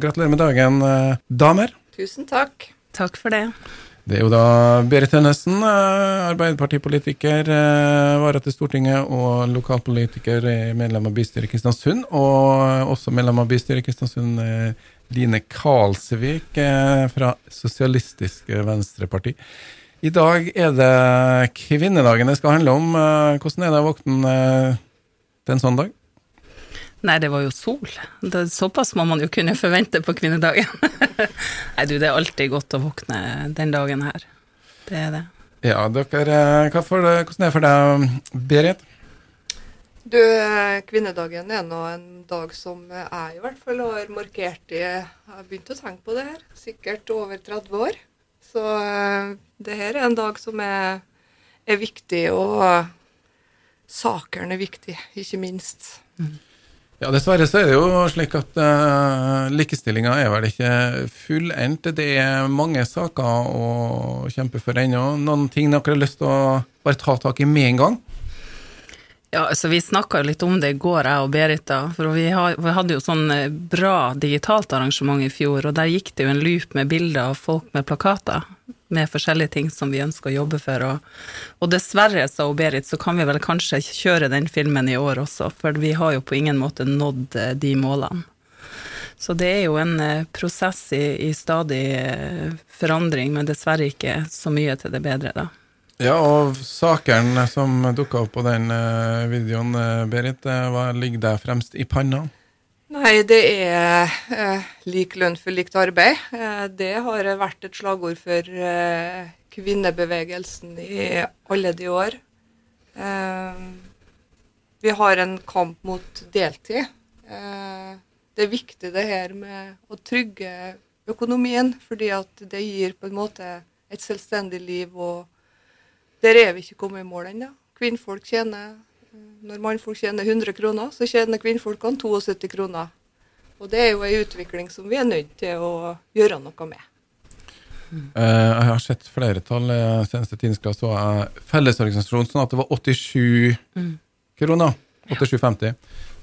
Gratulerer med dagen, eh, damer. Tusen takk. Takk for det. Det er jo da Berit Tønnesen, eh, Arbeiderpartipolitiker, eh, vara til Stortinget og lokalpolitiker, medlem av bystyret i Kristiansund. Og også medlem av bystyret i Kristiansund, Line Karlsvik eh, fra Sosialistisk Venstreparti. I dag er det kvinnedagen det skal handle om. Hvordan er det å våkne til en sånn dag? Nei, det var jo sol. Det, såpass må man jo kunne forvente på kvinnedagen. Nei, du, det er alltid godt å våkne den dagen her. Det er det. Ja, dere, eh, hva for, hvordan er det for deg, Berit? Du, kvinnedagen er nå en dag som jeg i hvert fall har markert i Jeg har begynt å tenke på det her, sikkert over 30 år. Så eh, det her er en dag som er, er viktig, og sakene er viktig, ikke minst. Ja, Dessverre så er det jo slik at uh, likestillinga er vel ikke fullendt. Det er mange saker å kjempe for ennå. Noen ting dere har lyst til å bare ta tak i med en gang? Ja, altså Vi snakka litt om det i går, jeg og Berit. da, For vi hadde jo sånn eh, bra digitalt arrangement i fjor, og der gikk det jo en loop med bilder av folk med plakater med forskjellige ting som vi ønsker å jobbe for. Og, og dessverre, sa Berit, så kan vi vel kanskje kjøre den filmen i år også, for vi har jo på ingen måte nådd eh, de målene. Så det er jo en eh, prosess i, i stadig eh, forandring, men dessverre ikke så mye til det bedre, da. Ja, og sakene som dukka opp på den videoen, Berit, hva ligger deg fremst i panna? Nei, det er eh, lik lønn for likt arbeid. Eh, det har vært et slagord for eh, kvinnebevegelsen i alle de år. Eh, vi har en kamp mot deltid. Eh, det er viktig det her med å trygge økonomien, fordi at det gir på en måte et selvstendig liv. og Der er vi ikke kommet i mål ennå. Kvinnfolk tjener når mannfolk tjener 100 kroner, så tjener kvinnfolkene 72 kroner. Og det er jo en utvikling som vi er nødt til å gjøre noe med. Uh, jeg har sett flere tall. i seneste tidensklass så jeg Fellesorganisasjonen sånn at det var 87 mm. kroner. 87,50.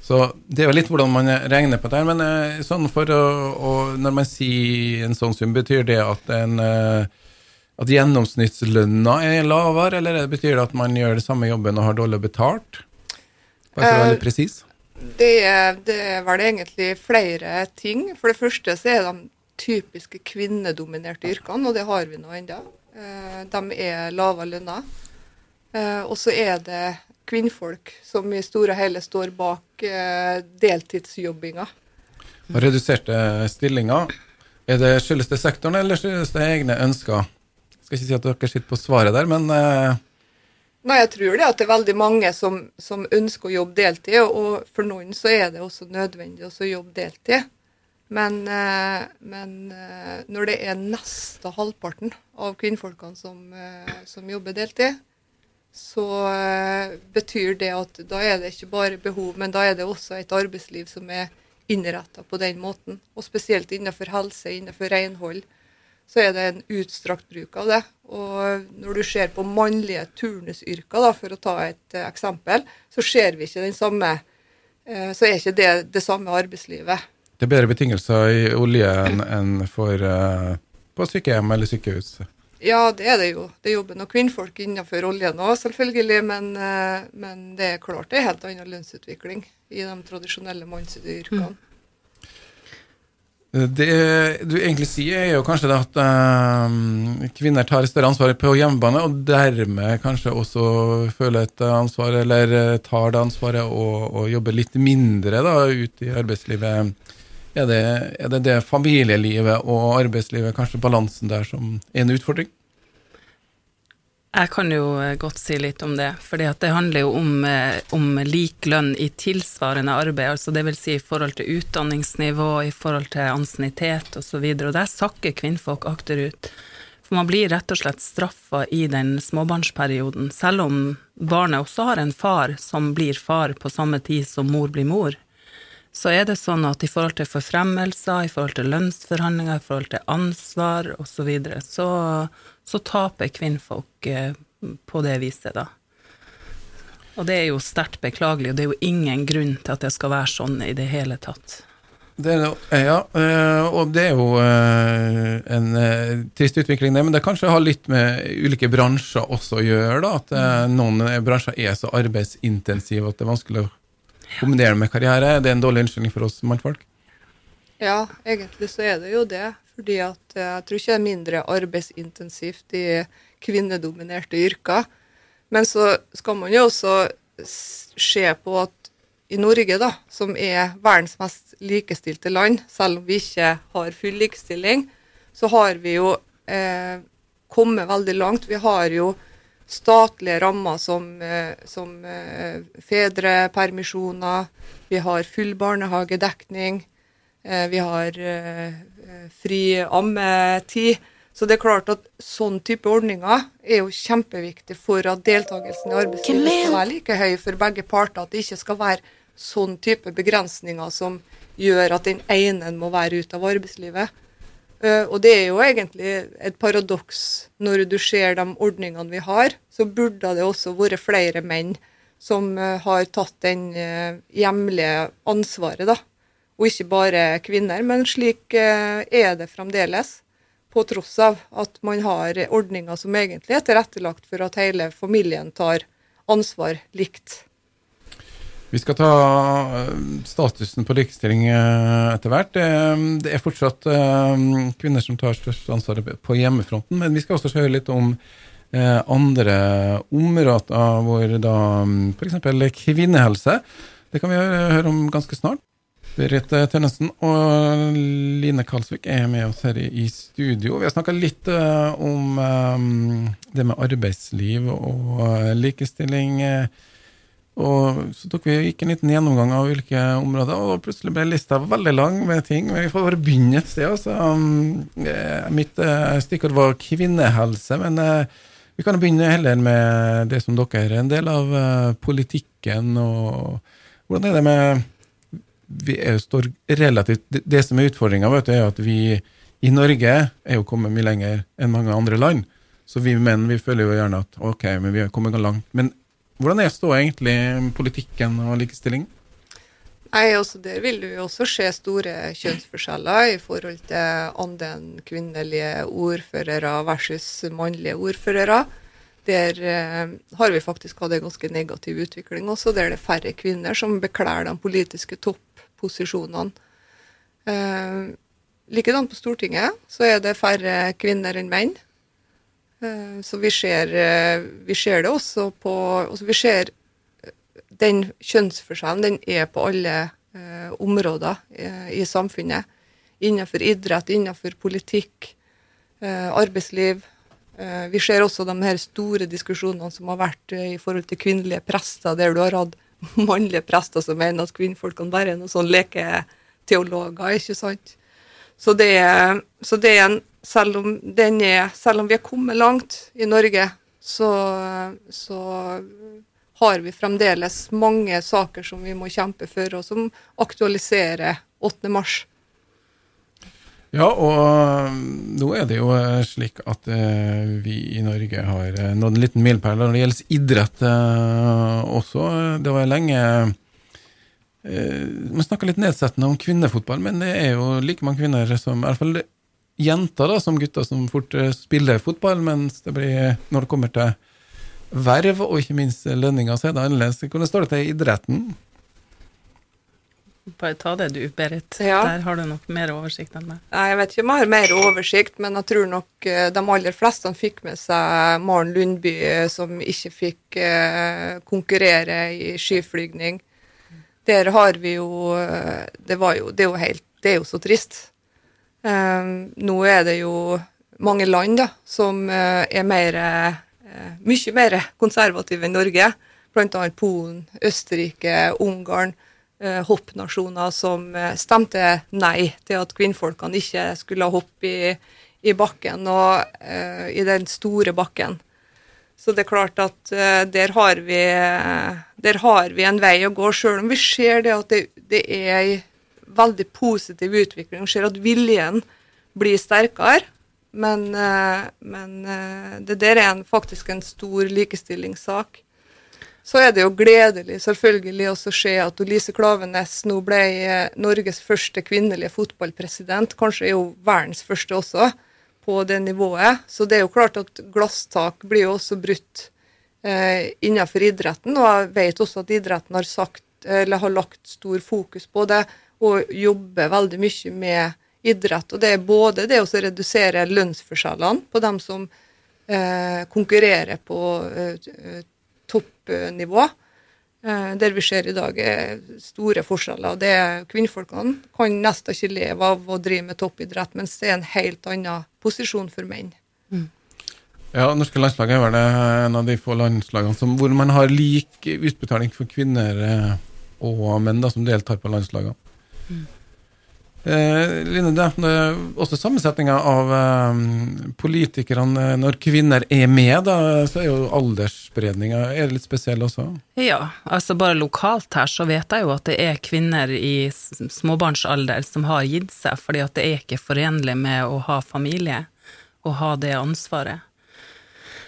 Så det er jo litt hvordan man regner på det. Men uh, sånn for å, å, når man sier en sånn sum, betyr det at en at gjennomsnittslønna er lavere, eller betyr det at man gjør det samme jobben og har dårlig betalt? Bare for å veldig presis. Det, det er vel egentlig flere ting. For det første så er de typiske kvinnedominerte yrkene, og det har vi nå ennå. De er lavere lønna. Og så er det kvinnfolk som i store og hele står bak deltidsjobbinga. Reduserte stillinger. Er det, skyldes det sektoren, eller skyldes det egne ønsker? Skal ikke si at dere sitter på svaret der, men uh... Nei, jeg tror det at det er veldig mange som, som, ønsker å jobbe deltid, og for noen så er det også nødvendig å jobbe deltid. Men, uh, men uh, når det er nesten halvparten av kvinnfolkene som, som jobber deltid, så betyr det at da er det ikke bare behov, men da er det også et arbeidsliv som er innretta på den måten. Og spesielt innenfor helse, innenfor renhold så er det en utstrakt bruk av det. Og når du ser på mannlige turnusyrker, da, for å ta et uh, eksempel, så ser vi ikke den samme uh, Så er ikke det det samme arbeidslivet. Det er bedre betingelser i olje enn en for uh, på sykehjem eller sykehus? Ja, det er det jo. Det jobber nok kvinnfolk innenfor oljen òg, selvfølgelig. Men, men, det er klart det er helt annen lønnsutvikling i de tradisjonelle mannsyrkene. Mm. Det du egentlig sier, er jo kanskje at um, kvinner tar større ansvar på hjemmebane, og dermed kanskje også føler et ansvar, eller eh, tar det ansvaret og, og jobber litt mindre da, ut i arbeidslivet. Er det, er det det familielivet og arbeidslivet, kanskje balansen der, som er en utfordring? Jeg kan jo eh, godt si litt om det, for det handler jo om, eh, om, lik lønn i tilsvarende arbeid, altså vil si i forhold til utdanningsnivå, i forhold til ansiennitet osv., og, og der sakker kvinnfolk akterut. For man blir rett og slett straffa i den småbarnsperioden, selv om barnet også har en far som blir far på samme tid som mor blir mor. Så er det sånn at i forhold til forfremmelser, i forhold til lønnsforhandlinger, i forhold til ansvar osv., så, videre, så så taper kvinnfolk eh, på det viset, da. Og det er jo sterkt beklagelig, og det er jo ingen grunn til at det skal være sånn i det hele tatt. Det er, ja, eh, og det er jo eh, en eh, trist utvikling, det. Men det kanskje har litt med ulike bransjer også å gjøre. da, At eh, noen eh, bransjer er så arbeidsintensive at det er vanskelig å kombinere med karriere. Det er en dårlig unnskyldning for oss mannfolk. Ja, egentlig så er det jo det. Fordi at eh, jeg tror ikke det er mindre arbeidsintensivt i kvinnedominerte yrker. Men så skal man jo også se på at i Norge, da, som er verdens mest likestilte land, selv om vi ikke har full likestilling, så har vi jo eh, kommet veldig langt. Vi har jo statlige rammer som, eh, som eh, fedrepermisjoner, vi har full barnehagedekning, eh, vi har eh, eh, fri ammetid. Så det er klart at sånn type ordninger er jo kjempeviktig for at deltakelsen i arbeidslivet skal være like høy for begge parter. At det ikke skal være sånn type begrensninger som gjør at den ene må være ute av arbeidslivet. Eh, og det er jo egentlig et paradoks når du ser de ordningene vi har, så burde det også vært flere menn som eh, har tatt den eh, hjemlige ansvaret, da. Og ikke bare kvinner. Men slik eh, er det fremdeles. På tross av at man har ordninger som egentlig er tilrettelagt for at hele familien tar ansvar likt. Vi skal ta eh, statusen på likestilling eh, etter hvert. Det, er fortsatt kvinner som tar størst ansvar på hjemmefronten, men vi skal også høre litt om andre områder hvor da f.eks. kvinnehelse. Det kan vi høre om ganske snart. Berit Tønnesen og Line Kalsvik er med oss her i, studio. Vi har snakka litt eh, om eh, det med arbeidsliv og eh, likestilling. eh, og så tok vi gikk en liten gjennomgang av hvilke områder, og plutselig ble lista veldig lang med ting. Men vi får bare begynne et sted. Altså. Um, eh, Mitt eh, stikkord var kvinnehelse, men eh, vi kan begynne heller med det som dere er en del av eh, politikken. og Hvordan er det med vi er står relativt, det, som er utfordringa, er at vi i Norge er jo kommet mye lenger enn mange andre land. Så vi menn vi føler jo gjerne at ok, men vi har kommet langt. Men hvordan er ståa egentlig politikken og likestilling? Nei, også Der vil det jo også se store kjønnsforskjeller i forhold til andelen kvinnelige ordførere versus mannlige ordførere. Der eh, har vi faktisk hatt en ganske negativ utvikling også, der det er færre kvinner som bekler de politiske topposisjonene. Eh, Likedan på Stortinget så er det færre kvinner enn menn. Eh, så vi ser, eh, vi ser det også på altså Vi ser den kjønnsforskjellen den er på alle eh, områder eh, i samfunnet. Innenfor idrett, innenfor politikk, eh, arbeidsliv. Eh, vi ser også de her store diskusjonene som har vært eh, i forhold til kvinnelige prester, der du har hatt mannlige prester som mener at kvinnfolkene bare er noen sånn leketeologer, ikke sant. Så det, er- så det er en selv om, er, selv om vi er kommet langt i Norge, så, så har vi fremdeles mange saker som vi må kjempe for, og som aktualiserer 8. mars. Ja, og um, nå er det jo eh, slik at eh, vi i Norge har eh, nådd en liten milepæl når det gjelder idrett også. Det var lenge Man snakka litt nedsettende om kvinnefotball, men det er jo like mange kvinner som I hvert fall jenter da, som gutter som fort spiller fotball, mens det blir, når det kommer til verv og ikke minst lønninger, så er det annerledes. Hvordan står det til i idretten? Bare ta det du, Berit. Ja. Der har du nok mer oversikt enn meg. Nei, Jeg vet ikke om jeg har mer oversikt, men jeg tror nok eh, de aller fleste fikk med seg Maren Lundby, eh, som ikke fikk eh, konkurrere i skiflygning. Der har vi jo Det, var jo, det er jo helt Det er jo så trist. Eh, nå er det jo mange land da, som er mer, mye mer konservative enn Norge. Annet Polen, Østerrike, Ungarn. Eh, hoppnasjoner som eh, stemte nei til at kvinnfolkene ikke skulle hoppe i, i bakken, og uh, i den store bakken. Så det er klart at uh, der, har vi, der har vi en vei å gå, sjøl om vi ser det at det, det er ei veldig positiv utvikling. Vi ser at viljen blir sterkere. Men, men det der er en, faktisk en stor likestillingssak. Så er det jo gledelig selvfølgelig også å se at Lise Klavenes nå ble eh, Norges første kvinnelige fotballpresident, kanskje er jo verdens første også, på det nivået. Så det er jo klart at glasstak blir jo også brutt eh, innenfor idretten. Og jeg vet også at idretten har, sagt, har lagt stor fokus på det og jobber veldig mye med idrett. Og det er både det å redusere lønnsforskjellene på dem som eh, konkurrerer på eh, toppnivå. Eh, der vi ser i dag er store forskjeller. og Det er Kvinnfolkene kan nesten ikke leve av å drive med toppidrett, mens det er en helt annen posisjon for menn. Mm. Ja, Norske landslag er vel en av de få landslagene som, hvor man har lik utbetaling for kvinner eh, og menn da, som deltar på landslagene. Mm. Eh, Line, er også sammensetninga av eh, politikerne når kvinner er med, da, så er jo aldersspredninga litt spesiell også? Ja, altså bare lokalt her så vet jeg jo at det er kvinner i småbarnsalder som har gitt seg, fordi at det er ikke forenlig med å ha familie og ha det ansvaret.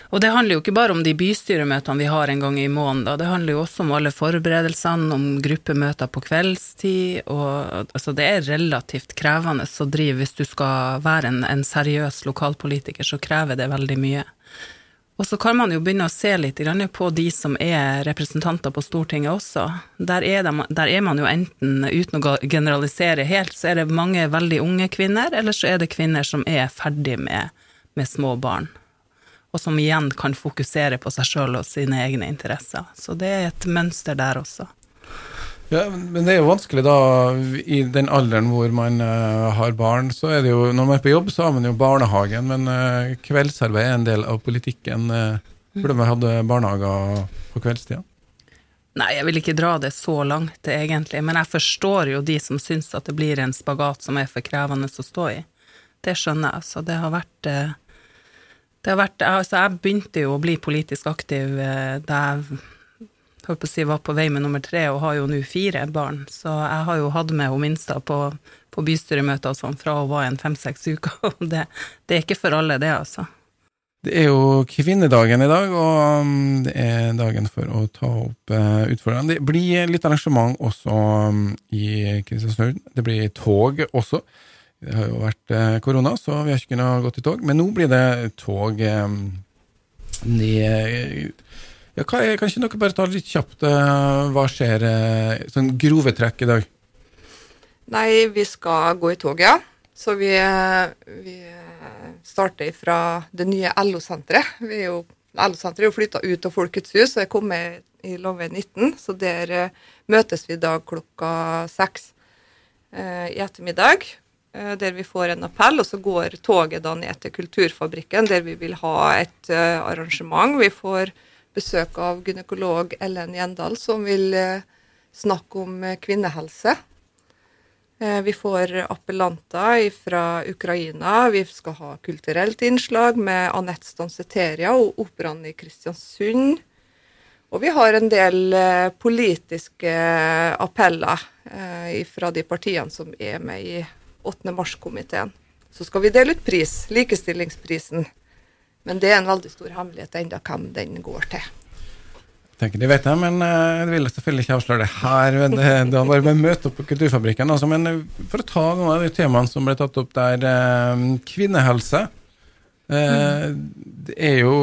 Og det handler jo ikke bare om de bystyremøtene vi har en gang i måneden, det handler jo også om alle forberedelsene, om gruppemøter på kveldstid, og altså det er relativt krevende å drive hvis du skal være en, en seriøs lokalpolitiker, så krever det veldig mye. Og så kan man jo begynne å se litt på de som er representanter på Stortinget også. Der er, de, der er, man jo enten, uten å generalisere helt, så er det mange veldig unge kvinner, eller så er det kvinner som er ferdig med, med små barn og som igjen kan fokusere på seg sjøl og sine egne interesser. Så det er et mønster der også. Ja, Men det er jo vanskelig da, i den alderen hvor man uh, har barn. så er det jo, Når man er på jobb, så har man jo barnehagen, men uh, kveldsarbeid er en del av politikken. Uh, burde man hatt barnehager på kveldstida? Nei, jeg vil ikke dra det så langt, egentlig. Men jeg forstår jo de som syns at det blir en spagat som er for krevende å stå i. Det skjønner jeg. Så det har vært det har vært, altså jeg begynte jo å bli politisk aktiv eh, da jeg holdt på å si, var på vei med nummer tre, og har jo nå fire barn. Så jeg har jo hatt med hun minste på, på bystyremøter og sånn fra hun var en fem-seks uker. Og det, det, er ikke for alle, det, altså. Det er jo kvinnedagen i dag, og um, det er dagen for å ta opp uh, utfordringene. Det blir litt arrangement også um, i Kristiansund. Det blir tog også. Det har jo vært eh, korona, så vi har ikke kunnet gå til tog. Men nå blir det tog eh, ned ja, Kan ikke dere bare ta litt kjapt eh, hva skjer, sånn grove trekk i dag? Nei, vi skal gå i tog, ja. Så vi, vi starter fra det nye LO-senteret. LO-senteret er jo flytta ut av Folkets hus og er kommet i Love 19, så der møtes vi i dag klokka seks i ettermiddag. Eh, der vi får en appell, og så går toget da ned til Kulturfabrikken, der vi vil ha et uh, arrangement. Vi får besøk av gynekolog Ellen Gjendal, som vil uh, snakke om kvinnehelse. vi får appellanter fra Ukraina. Vi skal ha kulturelt innslag med Anette Stanseteria og Operaen i Kristiansund. Og vi har en del politiske appeller fra de partiene som er med i 8. mars-komiteen. Så skal vi dele ut pris, likestillingsprisen. Men det er en veldig stor hemmelighet ennå hvem den går til. Jeg tenker De vet det, men jeg vil selvfølgelig ikke avsløre det her. Det, det var bare møte opp på Kulturfabrikken. Altså, men eh, for å ta noen av de temaene som ble tatt opp der. Eh, kvinnehelse. Eh, det er jo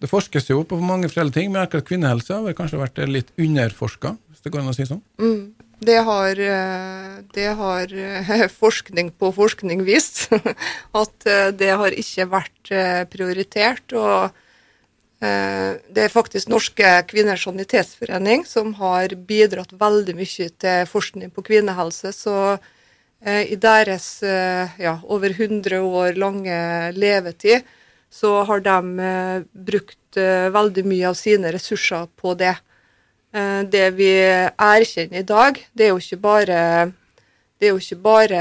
Det forskes jo på mange forskjellige ting, men akkurat kvinnehelse har kanskje vært litt underforska, hvis det går an å si sånn? Mm. Det har, eh, det har, eh, forskning på forskning vist. At eh, det har ikke vært prioritert. Og det er faktisk Norske kvinners sanitetsforening som har bidratt veldig mye til forskning på kvinnehelse. Så i deres ja, over 100 år lange levetid så har de brukt veldig mye av sine ressurser på det. Eh, det vi erkjenner i dag, det er jo ikke bare, jo ikke bare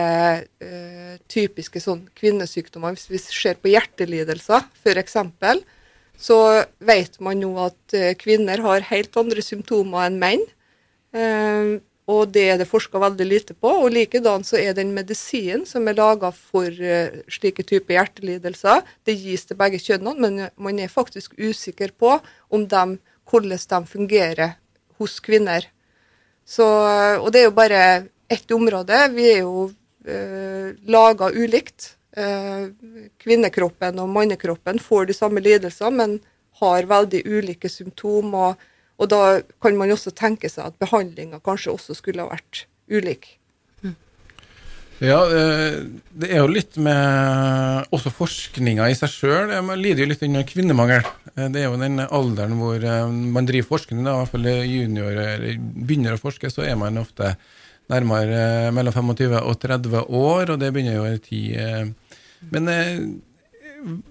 uh, typiske sånn kvinnesykdommer. Hvis vi ser på hjertelidelser, f.eks., så vet man nå at kvinner har helt andre symptomer enn menn. Uh, og det er det forska veldig lite på. Og likedan så er den medisinen som er laga for slike typer hjertelidelser, det gis til begge kjønnene, men man er faktisk usikker på om de hvordan de fungerer hos kvinner. Så, og det er jo bare ett område. Vi er jo eh, laga ulikt. Eh, kvinnekroppen og mannekroppen får de samme lidelsene, men har veldig ulike symptomer og da kan man også tenke seg at behandlinga kanskje også skulle ha vært ulik. Ja, eh, det er jo litt med også forskninga i seg sjøl. Man lider jo litt under kvinnemangel. Eh, det er jo den alderen hvor eh, man driver forskning, da, i hvert fall junior eller begynner å forske, så er man ofte nærmere mellom 25 og 30 år, og det begynner jo i tid. Men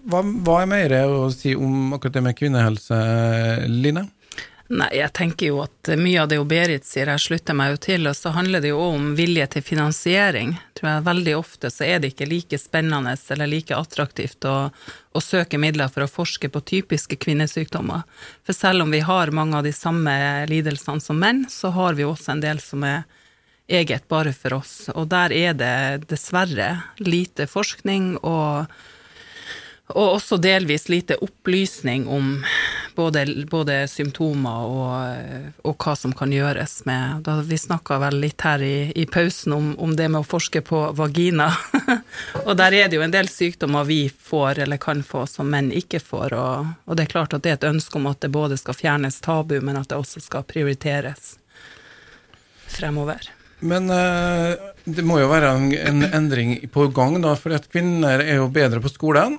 hva, hva er mer å si om akkurat det med kvinnehelse, Line? Nei, jeg tenker jo at mye av det Berit sier, jeg slutter meg jo til, og så handler det jo om vilje til finansiering. Tror jeg Veldig ofte så er det ikke like spennende eller like attraktivt å, å søke midler for å forske på typiske kvinnesykdommer. For selv om vi har mange av de samme lidelsene som menn, så har vi også en del som er eget bare for oss. Og der er det dessverre lite forskning og og også delvis lite opplysning om både, både symptomer og, og, hva som kan gjøres med da Vi snakka vel litt her i, i pausen om, om, det med å forske på vagina. og der er det jo en del sykdommer vi får eller kan få som menn ikke får. Og, og det er klart at det er et ønske om at det både skal fjernes tabu, men at det også skal prioriteres fremover. Men uh, det må jo være en, en endring på gang, da, for kvinner er jo bedre på skolen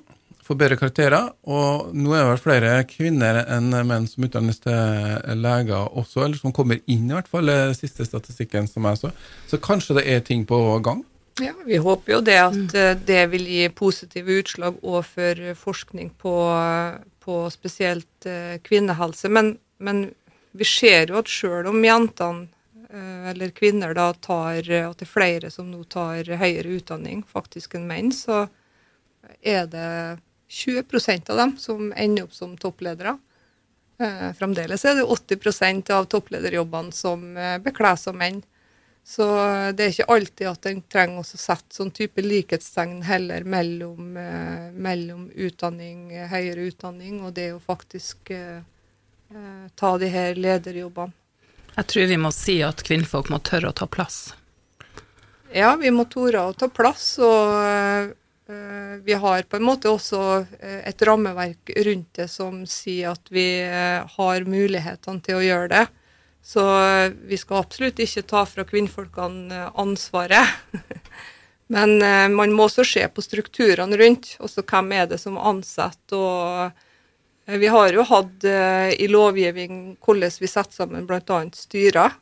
får bedre karakterer. Og nå er det vel flere kvinner enn menn som utdannes til leger også, eller som kommer inn, i hvert fall, i siste statistikken som jeg så. Så kanskje det er ting på gang? Ja, vi håper jo det at eh, det vil gi positive utslag òg for forskning på, på spesielt eh, kvinnehelse. Men, men, vi ser jo at sjøl om jentene eh, eller kvinner da tar, at det er flere som nå tar høyere utdanning faktisk enn menn, så er det 20% av dem som ender opp som toppledere. Eh, fremdeles er det 80% av topplederjobbene som eh, bekles av menn. Så det er ikke alltid at en trenger å sette sånn type likhetstegn heller mellom, eh, mellom utdanning, høyere utdanning og det å faktisk eh, eh, ta de her lederjobbene. Jeg tror vi må si at kvinnfolk må tørre å ta plass. Ja, vi må tore å ta plass. og Eh, vi har på en måte også eh, et rammeverk rundt det som sier at vi eh, har mulighetene til å gjøre det. Så vi skal absolutt ikke ta fra kvinnfolkene ansvaret. Men man må også se på strukturene rundt. Også hvem er det som ansetter. Og vi har jo hatt i lovgivning hvordan vi setter sammen bl.a. styrer,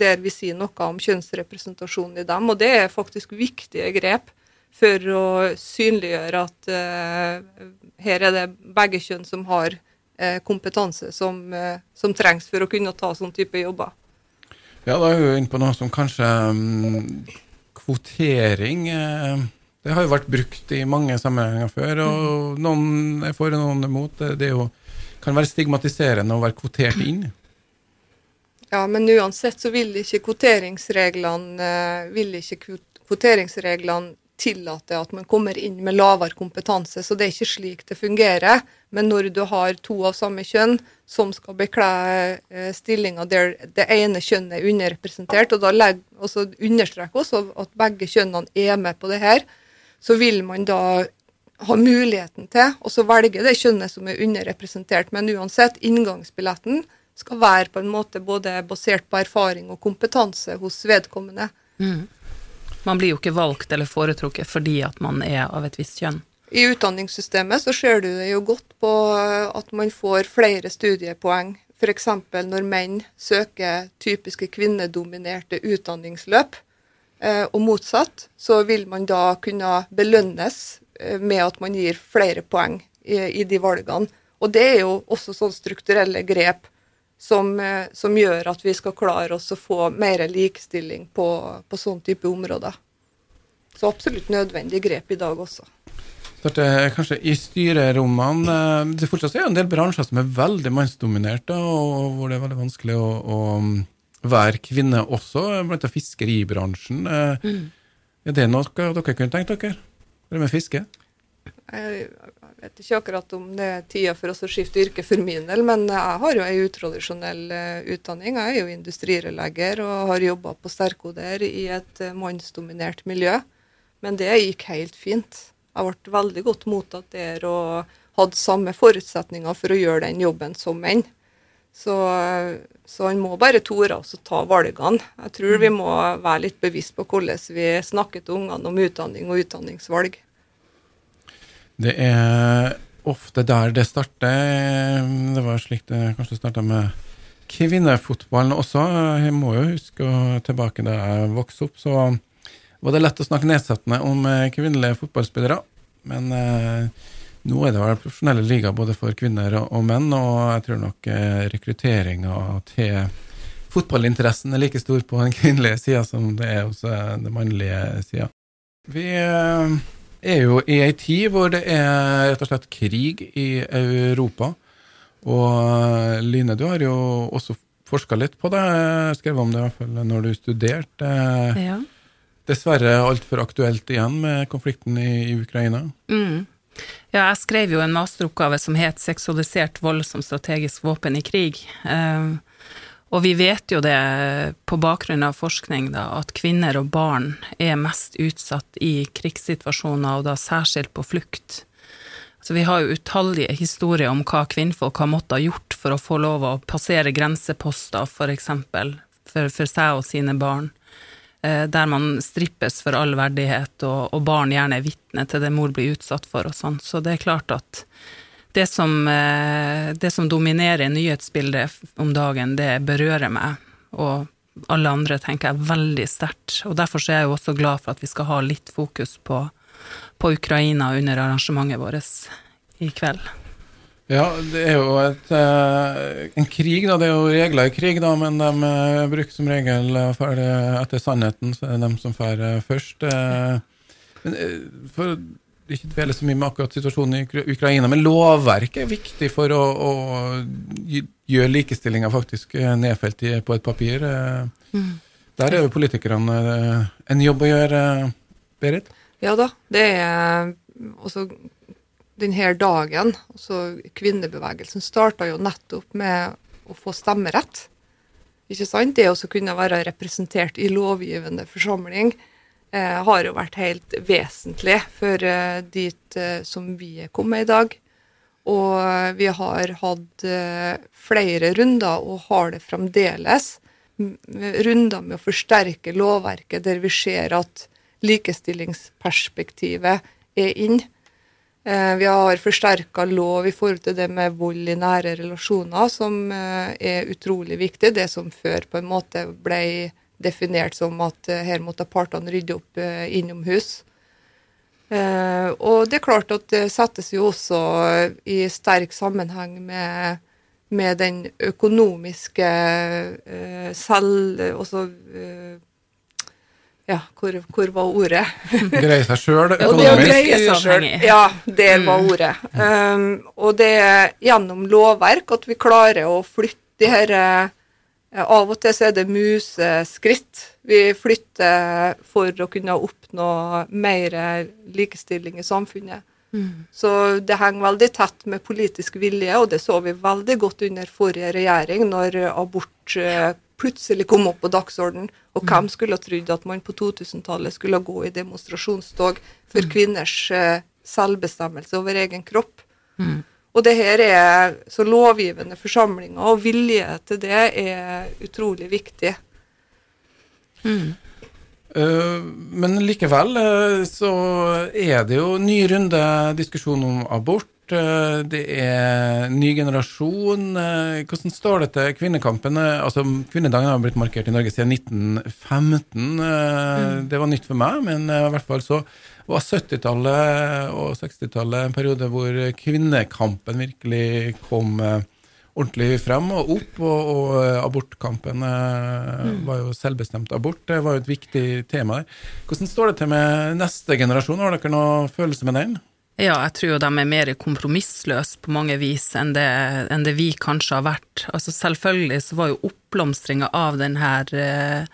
der vi sier noe om kjønnsrepresentasjon i dem. Og det er faktisk viktige grep for å synliggjøre at uh, her er det begge kjønn som har uh, kompetanse som, uh, som, trengs for å kunne ta sånn type jobber. Ja, da er vi inne på noe som kanskje um, kvotering Det har jo vært brukt i mange sammenhenger før, og mm. noen er for, og noen er. Det, det jo, kan være stigmatiserende å være kvotert inn. Ja, men uansett så vil ikke kvoteringsreglene, vil ikke kvoteringsreglene tillate at man kommer inn med lavere kompetanse. Så det er ikke slik det fungerer. Men når du har to av samme kjønn som skal bekle eh, stillinger der det ene kjønnet er underrepresentert, og da legger, også understreker også at begge kjønnene er med på det her, så vil man da ha muligheten til å velge det kjønnet som er underrepresentert. Men uansett, inngangsbilletten skal være på en måte både basert på erfaring og kompetanse hos vedkommende. Mm. Man blir jo ikke valgt eller foretrukket fordi at man er av et visst kjønn. I utdanningssystemet så ser du det jo godt på at man får flere studiepoeng. F.eks. når menn søker typiske kvinnedominerte utdanningsløp, eh, og motsatt, så vil man da kunne belønnes eh, med at man gir flere poeng i, i de valgene. Og det er jo også sånn strukturelle grep som, eh, som, gjør at vi skal klare oss å få mer likestilling på, på sånn type områder. Så absolutt nødvendig grep i dag også. Starte, kanskje I styrerommene eh, Det fortsatt er en del bransjer som er veldig mannsdominerte, og hvor det er veldig vanskelig å, å være kvinne også, blant annet fiskeribransjen. Eh, mm. Er det noe dere kunne tenkt dere? Det med fiske? Jeg, vet ikke akkurat om det er tida for oss å skifte yrke for min del, men jeg har jo ei utradisjonell uh, utdanning. Jeg er jo industrirørlegger og har jobba på Sterkoder i et uh, mannsdominert miljø. Men det gikk helt fint. Jeg ble veldig godt mottatt der og hadde samme forutsetninger for å gjøre den jobben som menn. Så, så han må bare tore å ta valgene. Jeg tror vi må være litt bevisst på hvordan vi snakker til ungene om utdanning og utdanningsvalg. Det er ofte der det starter. Det var slik det kanskje starta med kvinnefotballen også. Jeg må jo huske tilbake da jeg vokste opp, så var det lett å snakke nedsettende om kvinnelige fotballspillere. Men eh, nå er det vel profesjonelle liga både for kvinner og menn, og jeg tror nok eh, rekrutteringa til fotballinteressen er like stor på den kvinnelige sida som det er hos eh, den mannlige sida. Vi eh, er jo i ei tid hvor det er rett og slett krig i Europa. Og Line, du har jo også forska litt på det, skrev om det i hvert fall når du studerte. Ja. Dessverre altfor aktuelt igjen med konflikten i, i Ukraina. Mm. Ja, jeg skrev jo en masteroppgave som het 'Seksualisert vold som strategisk våpen i krig'. Uh, og vi vet jo det på bakgrunn av forskning da, at kvinner og barn er mest utsatt i krigssituasjoner, og da særskilt på flukt. Så vi har jo utallige historier om hva kvinnfolk har måttet ha gjort for å få lov å passere grenseposter, for eksempel, for, for seg og sine barn. Eh, der man strippes for all verdighet, og, og barn gjerne er vitne til det mor blir utsatt for og sånn. Så det er klart at det som, eh, det som dominerer nyhetsbildet om dagen, det berører meg, og alle andre tenker jeg veldig sterkt. Og derfor er jeg jo også glad for at vi skal ha litt fokus på, på Ukraina under arrangementet vårt i kveld. Ja, det er jo et, uh, en krig, da. Det er jo regler i krig, da, men de uh, bruker som regel etter sannheten, så er det de som drar først. men for ikke dvele så mye med akkurat situasjonen i Ukraina, men lovverket er viktig for å, å gjøre likestillinga faktisk nedfelt i, på et papir. Mm. Der er jo politikerne en jobb å gjøre, Berit? Ja da. Det er også denne dagen, altså kvinnebevegelsen, starta jo nettopp med å få stemmerett. Ikke sant? Det å kunne være representert i lovgivende forsamling eh, har jo vært helt vesentlig for eh, dit eh, som vi er kommet i dag. Og vi har hatt eh, flere runder, og har det fremdeles, runder med å forsterke lovverket der vi ser at likestillingsperspektivet er inn. Eh, vi har forsterka lov i forhold til det med vold i nære relasjoner, som eh, er utrolig viktig. Det som før på en måte ble definert som at eh, her måtte partene rydde opp innomhus. Og det er klart at det settes jo også i sterk sammenheng med, med den økonomiske selv... Også ja, hvor, hvor, var ordet? greie seg sjøl økonomisk? Ja, det var mm. ordet. Um, og det er gjennom lovverk at vi klarer å flytte de uh, Av og til så er det museskritt. Vi flytter for å kunne oppnå mer likestilling i samfunnet. Mm. Så det henger veldig tett med politisk vilje, og det så vi veldig godt under forrige regjering, når abort uh, plutselig kom opp på dagsordenen. Og mm. hvem skulle ha trodd at man på 2000-tallet skulle gå i demonstrasjonstog for mm. kvinners uh, selvbestemmelse over egen kropp? Mm. Og det her er så lovgivende forsamlinger, og vilje til det er utrolig viktig. Mm. Uh, men likevel uh, så er det jo ny runde diskusjon om abort. Eh, det er ny generasjon. Eh, hvordan står det til kvinnekampen? Eh, altså, Kvinnedagen har blitt markert i Norge siden 1915. Mm. Det var nytt for meg, men i hvert fall så var 70-tallet og 60-tallet en periode hvor kvinnekampen virkelig kom ordentlig frem og opp, og, og abortkampen mm. var jo selvbestemt abort. Det var jo et viktig tema der. Hvordan står det til med neste generasjon? Har dere noen følelse med den? Ja, jeg tror jo de er mer kompromissløse på mange vis enn det, enn det, vi kanskje har vært. Altså Selvfølgelig så var jo oppblomstringa av den her eh,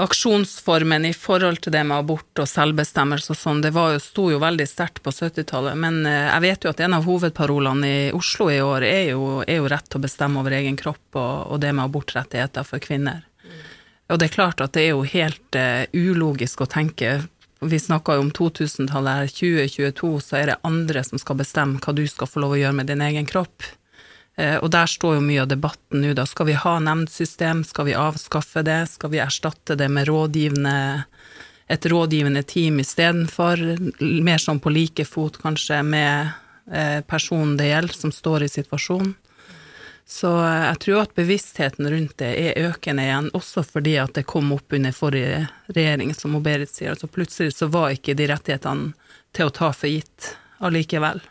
aksjonsformen i forhold til det med abort og selvbestemmelse og sånn, det var jo, sto jo veldig sterkt på 70-tallet. Men eh, jeg vet jo at en av hovedparolene i Oslo i år er jo, er jo rett til å bestemme over egen kropp og, og det med abortrettigheter for kvinner. Og det er klart at det er jo helt uh, ulogisk å tenke Vi snakka jo om 2000-tallet her, 2022 så er det andre som skal bestemme hva du skal få lov å gjøre med din egen kropp. Uh, og der står jo mye av debatten nå, da. Skal vi ha nemndsystem? Skal vi avskaffe det? Skal vi erstatte det med rådgivende et rådgivende team istedenfor? Mer sånn på like fot, kanskje, med uh, personen det gjelder, som står i situasjonen. Så eh, jeg tror at bevisstheten rundt det er økende igjen, også fordi at det kom opp under forrige regjering, som Berit sier. Altså plutselig så var ikke de rettighetene til å ta for gitt allikevel.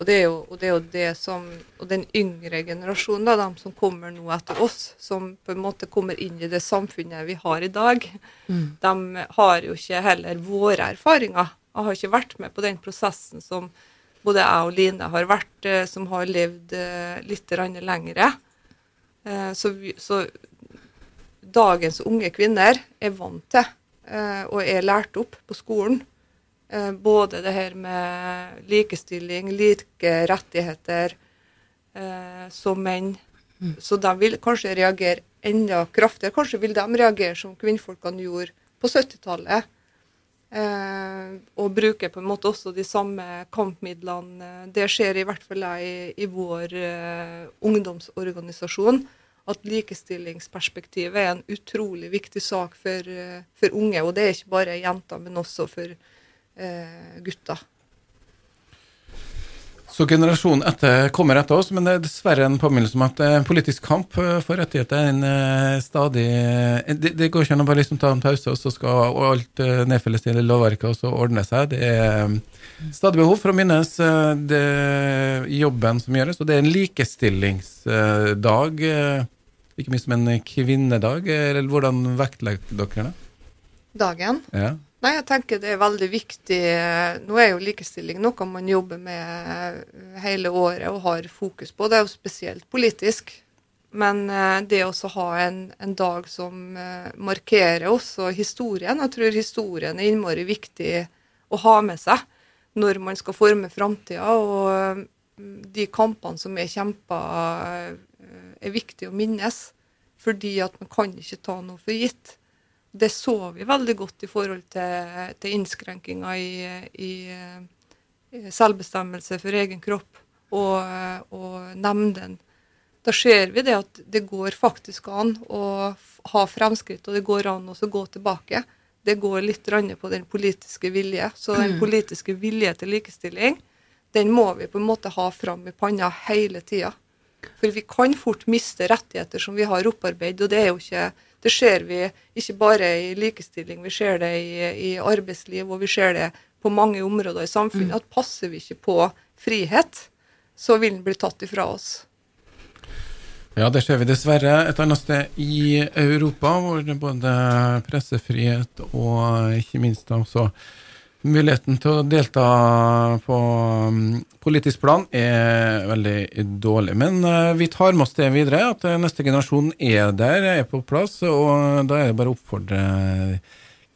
Og det, jo, og det er jo det som Og den yngre generasjonen, da, de som kommer nå etter oss, som på en måte kommer inn i det samfunnet vi har i dag, mm. de har jo ikke heller våre erfaringer. Jeg har ikke vært med på den prosessen som både jeg og Line har vært, eh, som har levd eh, litt lengre. Eh, så, så, dagens unge kvinner er vant til og er lært opp på skolen. Både det her med likestilling, like rettigheter som menn. Mm. Så de vil kanskje reagere enda kraftigere. Kanskje vil de reagere som kvinnfolkene gjorde på 70-tallet Eh, og bruker på en måte også de samme kampmidlene. Det skjer i hvert fall i, i vår eh, ungdomsorganisasjon. At likestillingsperspektivet er en utrolig viktig sak for, uh, for, unge. Og det er ikke bare jenter, men også for uh, gutter. Så generasjonen etter kommer etter oss, men det er dessverre en påminnelse om at eh, politisk kamp eh, for rettigheter er en eh, stadig det, det, går ikke an å bare liksom ta en pause, og så skal alt nedfelles i lovverket og så ordne seg. Det er stadig behov for å minnes det, jobben som gjøres, og det er en likestillingsdag. Ikke minst som en kvinnedag. Eller hvordan vektlegger dere det? Dagen? Ja. Nei, jeg tenker det er veldig viktig. Nå er jo likestilling noe man jobber med hele året og har fokus på. Det er jo spesielt politisk. Men eh, det å ha en, en, dag som eh, markerer også historien Jeg tror historien er innmari viktig å ha med seg når man skal forme framtida. Og mm, de kampene som er kjempa, eh, er viktig å minnes. Fordi at man kan ikke ta noe for gitt. Det så vi veldig godt i forhold til, til innskrenkinger i, i, i, selvbestemmelse for egen kropp og, og nemnden. Da ser vi det at det går faktisk an å ha fremskritt, og det går an å gå tilbake. Det går litt på den politiske vilje. Så den mm. politiske vilje til likestilling, den må vi på en måte ha fram i panna hele tida. For vi kan fort miste rettigheter som vi har opparbeidet, og det er jo ikke det ser vi ikke bare i likestilling, vi ser det i, i arbeidsliv, og vi ser det på mange områder i samfunnet. Mm. At passer vi ikke på frihet, så vil den bli tatt ifra oss. Ja, det ser vi dessverre et annet sted i Europa, hvor både pressefrihet og ikke minst også Muligheten til å delta på um, politisk plan er veldig dårlig. Men uh, vi tar med oss det videre, at uh, neste generasjon er der, er på plass. Og da er det bare å oppfordre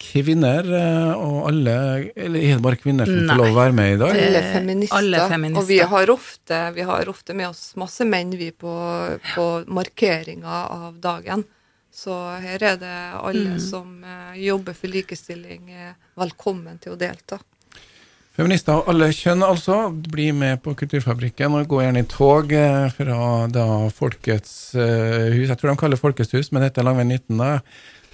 kvinner uh, og alle Eller er det bare kvinner som Nei, får lov å være med i dag? Alle feminister. Alle feminister. Og vi har, ofte, vi har, ofte, med oss masse menn vi på, på markeringa av dagen. Så her er det alle mm. som uh, jobber for likestilling, uh, velkommen til å delta. Feminister av alle kjønn, altså. Bli med på Kulturfabrikken og gå gjerne i tog uh, fra da Folkets hus. Jeg tror de kaller Folkets hus, men dette er Langveien 19. da.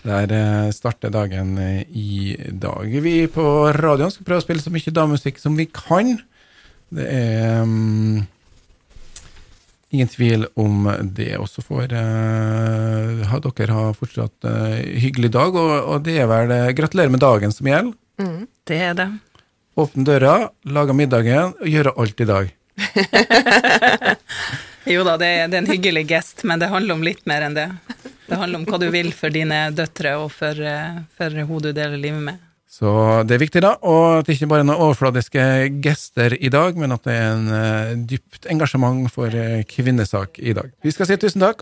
Der starter dagen i dag. Vi på radioen skal prøve å spille så mye damemusikk som vi kan. Det er um Ingen tvil om det. Og så får ha, dere ha fortsatt uh, hyggelig dag, og, og, det er vel uh, gratulerer med dagen som gjelder. Mm, det er det. Åpne døra, lage middagen og gjøre alt i dag. jo da, det er, det er, en hyggelig gest, men det handler om litt mer enn det. Det handler om hva du vil for dine døtre og for, for hun du deler livet med. Så det er viktig, da, og at det ikke bare er noen overfladiske gester i dag, men at det er en uh, dypt engasjement for uh, kvinnesak i dag. Vi skal si tusen takk,